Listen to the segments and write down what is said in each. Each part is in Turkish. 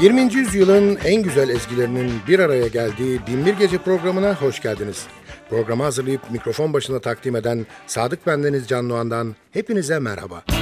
20. yüzyılın en güzel ezgilerinin bir araya geldiği Binbir Gece programına hoş geldiniz. Programı hazırlayıp mikrofon başına takdim eden Sadık Bendeniz Can Doğan'dan hepinize merhaba.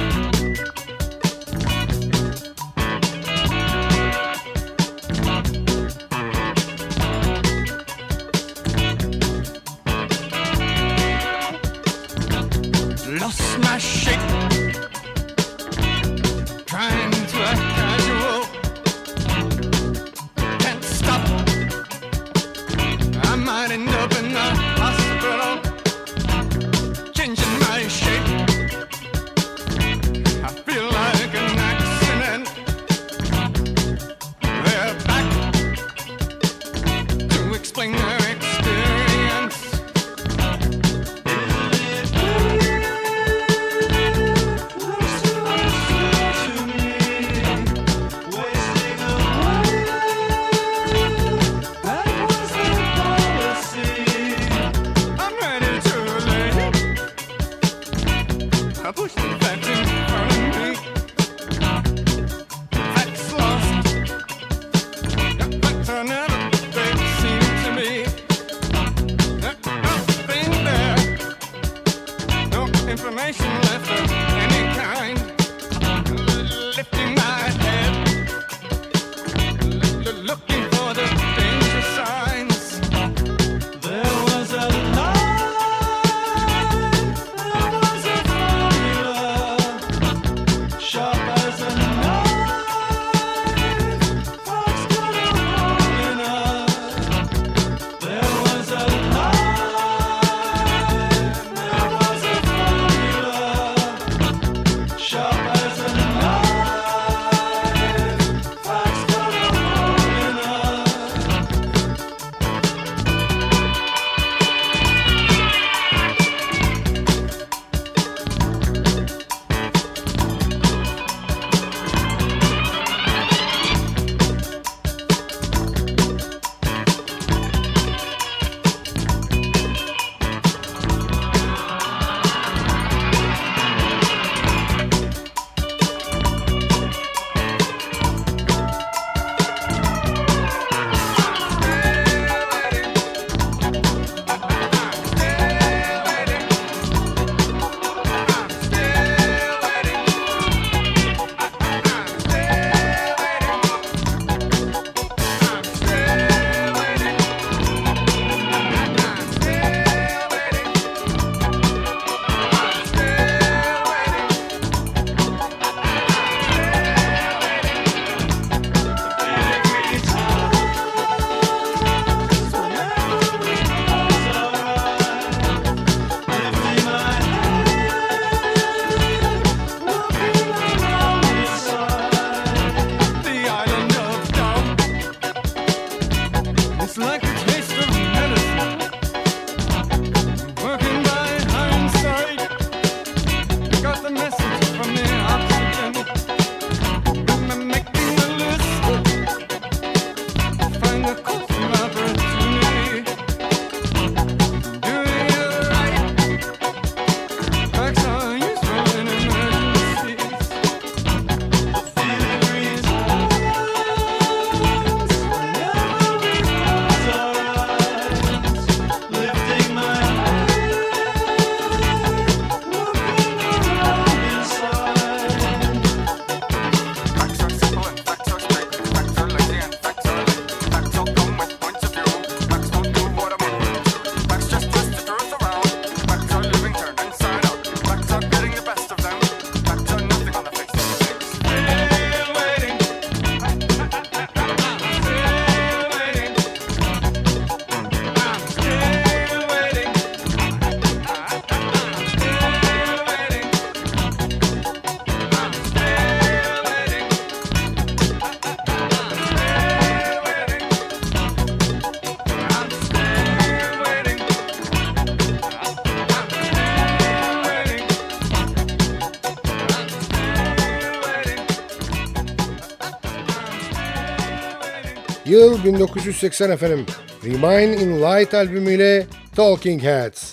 1980 efendim. Remain in Light albümüyle Talking Heads.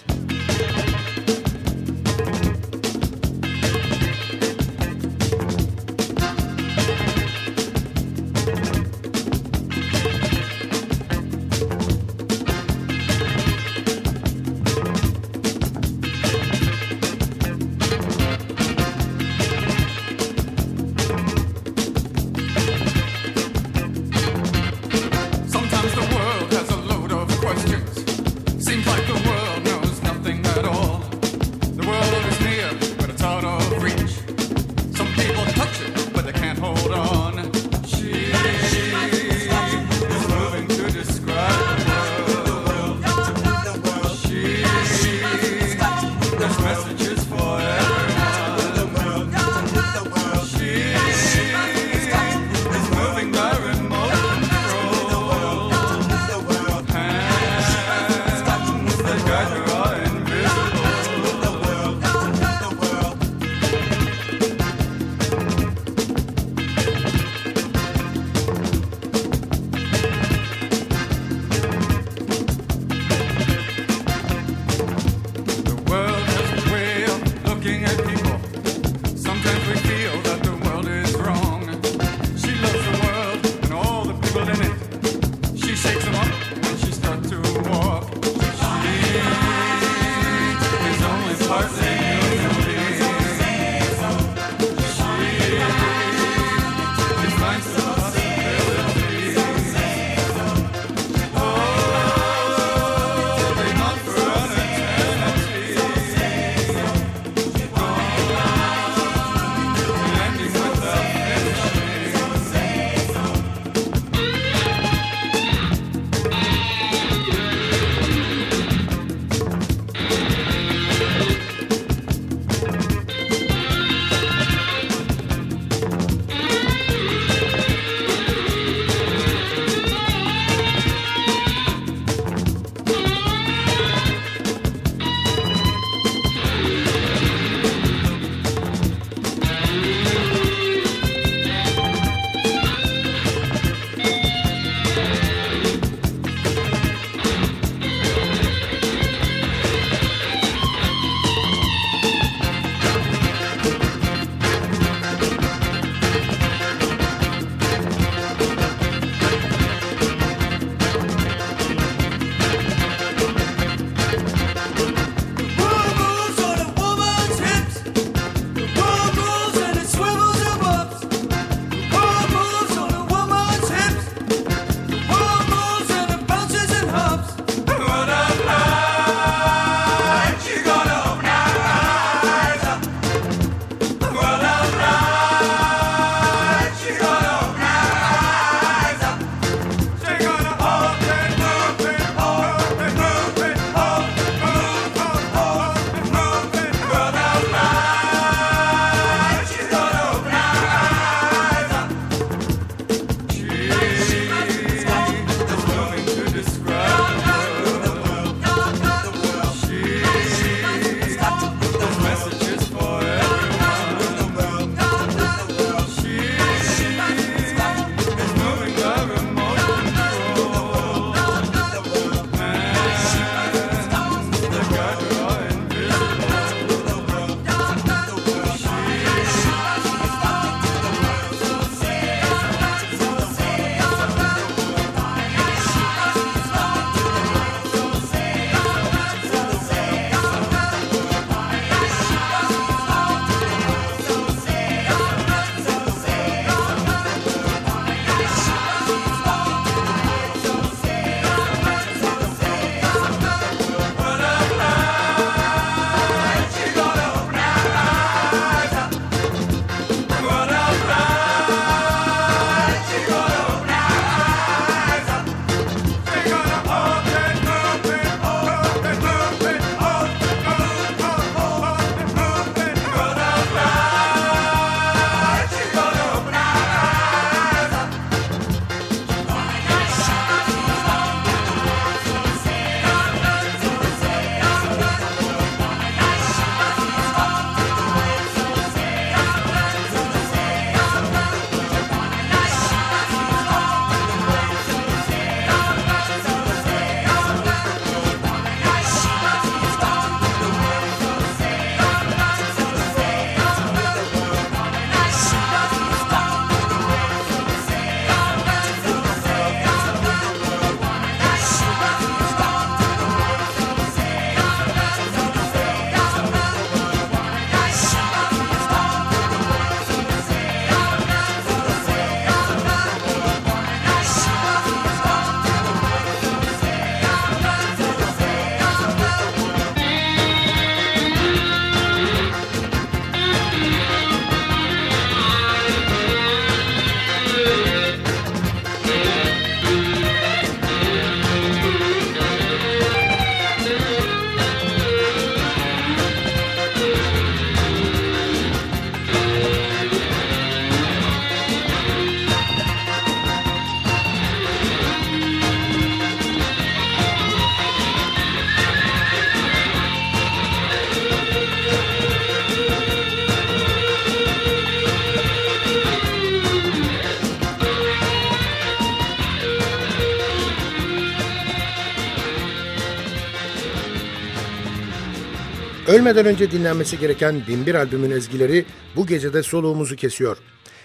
Ölmeden önce dinlenmesi gereken 1001 albümün ezgileri bu gecede soluğumuzu kesiyor.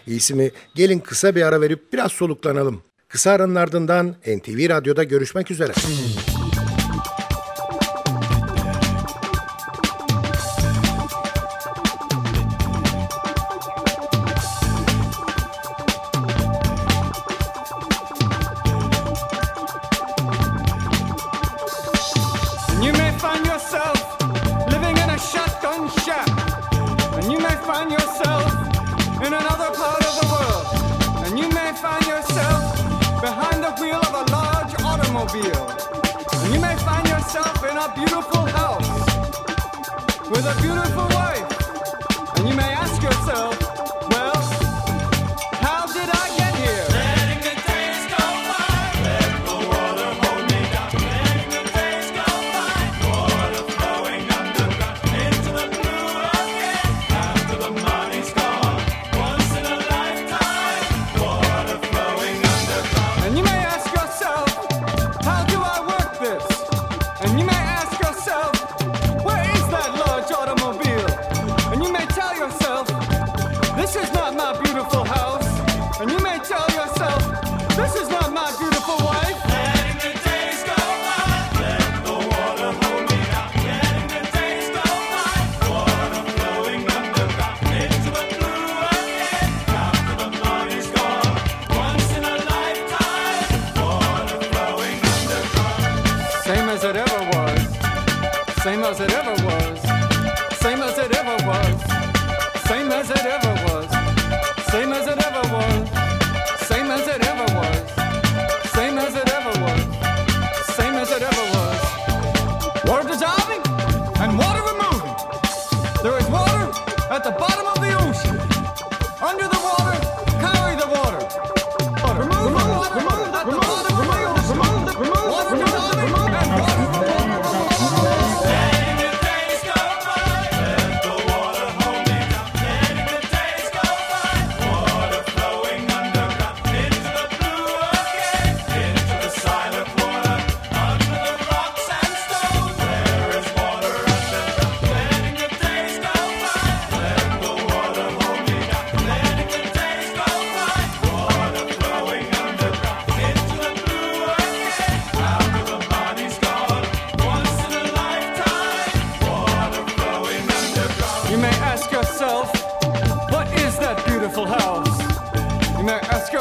İyisi mi gelin kısa bir ara verip biraz soluklanalım. Kısa aranın ardından NTV Radyo'da görüşmek üzere.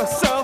So.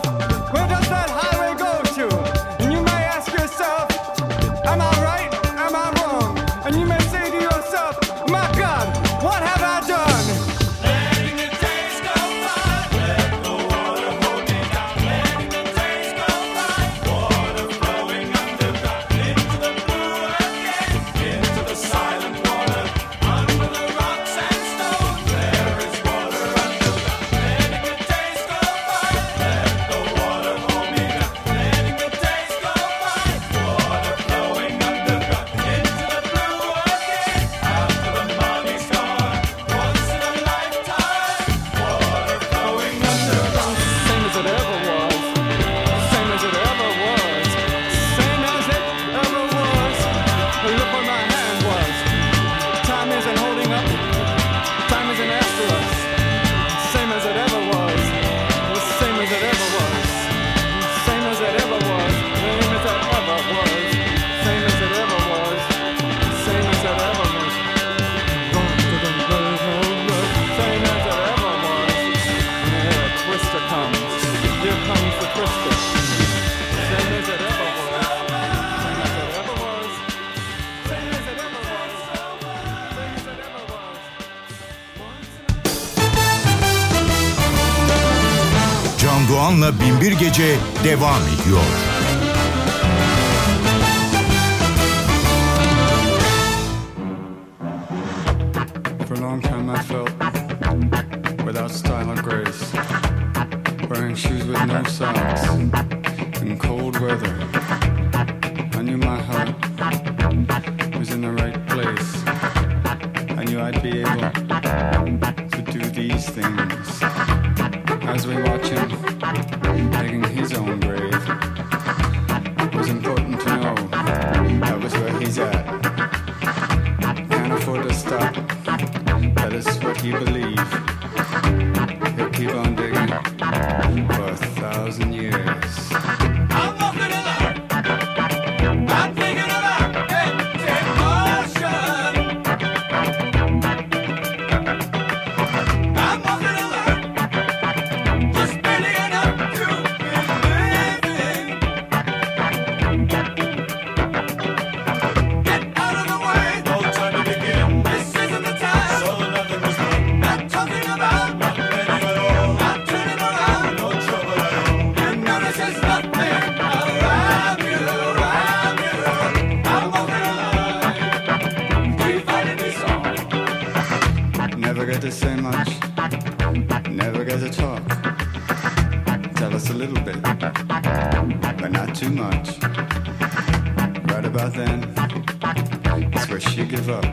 Doğan'la Binbir Gece devam ediyor. For a long time I felt without style or grace, wearing shoes with no sound. give up.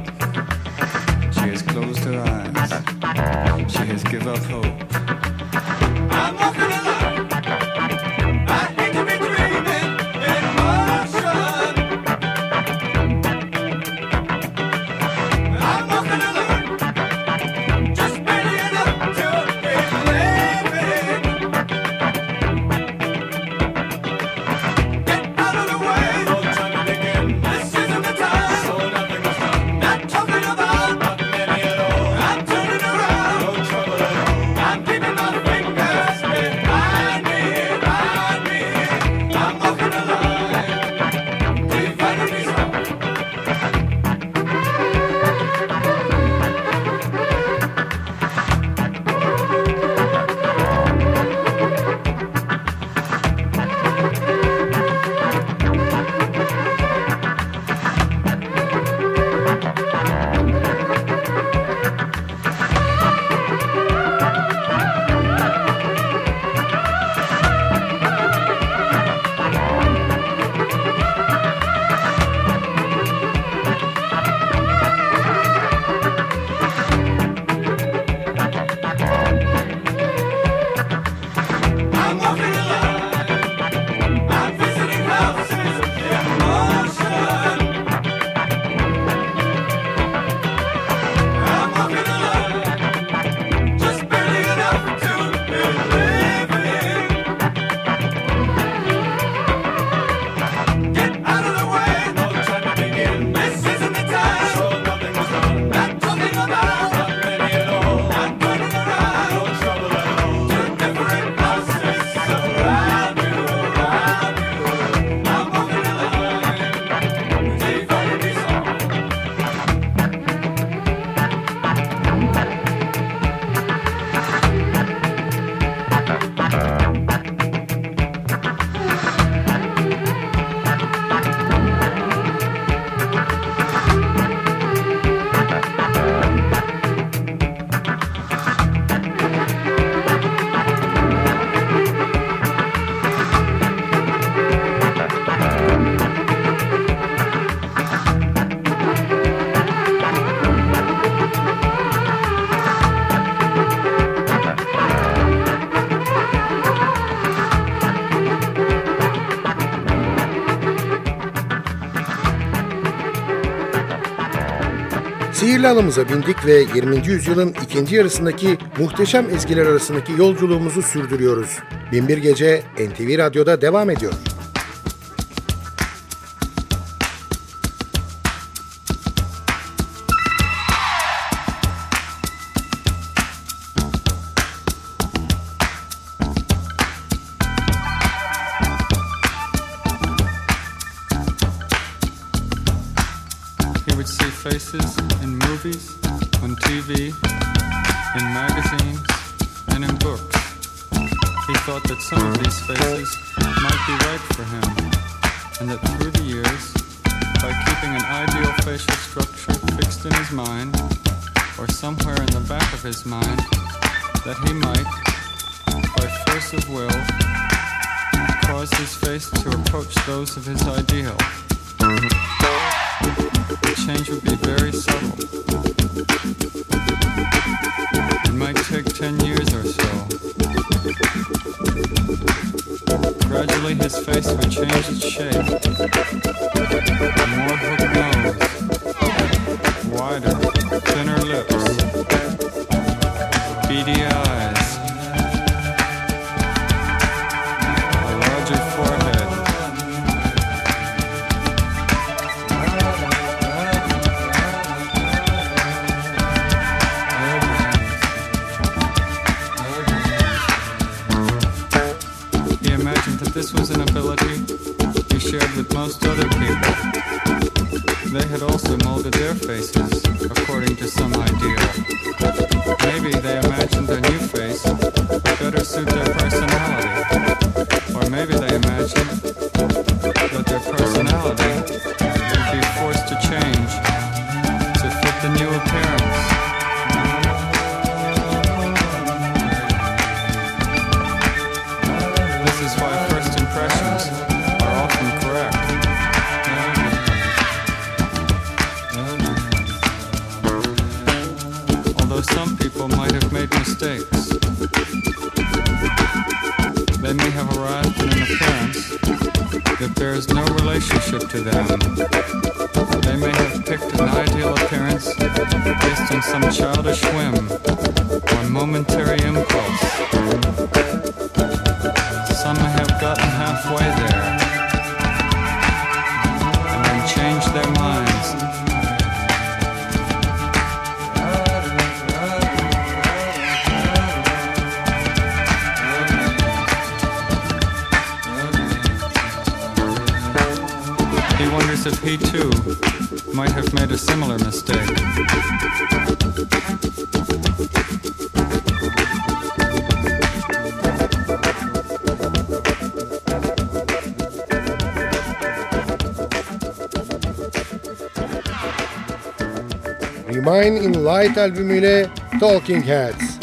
Makinalımıza bindik ve 20. yüzyılın ikinci yarısındaki muhteşem ezgiler arasındaki yolculuğumuzu sürdürüyoruz. Binbir Gece NTV Radyo'da devam ediyor. Gradually his face would change its shape. The more hooked nose. parents based on some childish whim or momentary impulse. Some have gotten halfway there and then changed their minds. He wonders if he too might have made a similar mistake. Remain in Light albumile Talking Heads.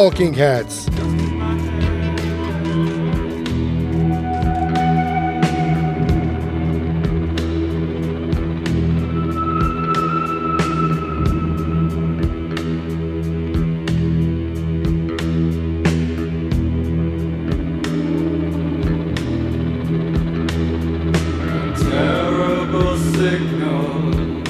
Talking Heads. terrible signal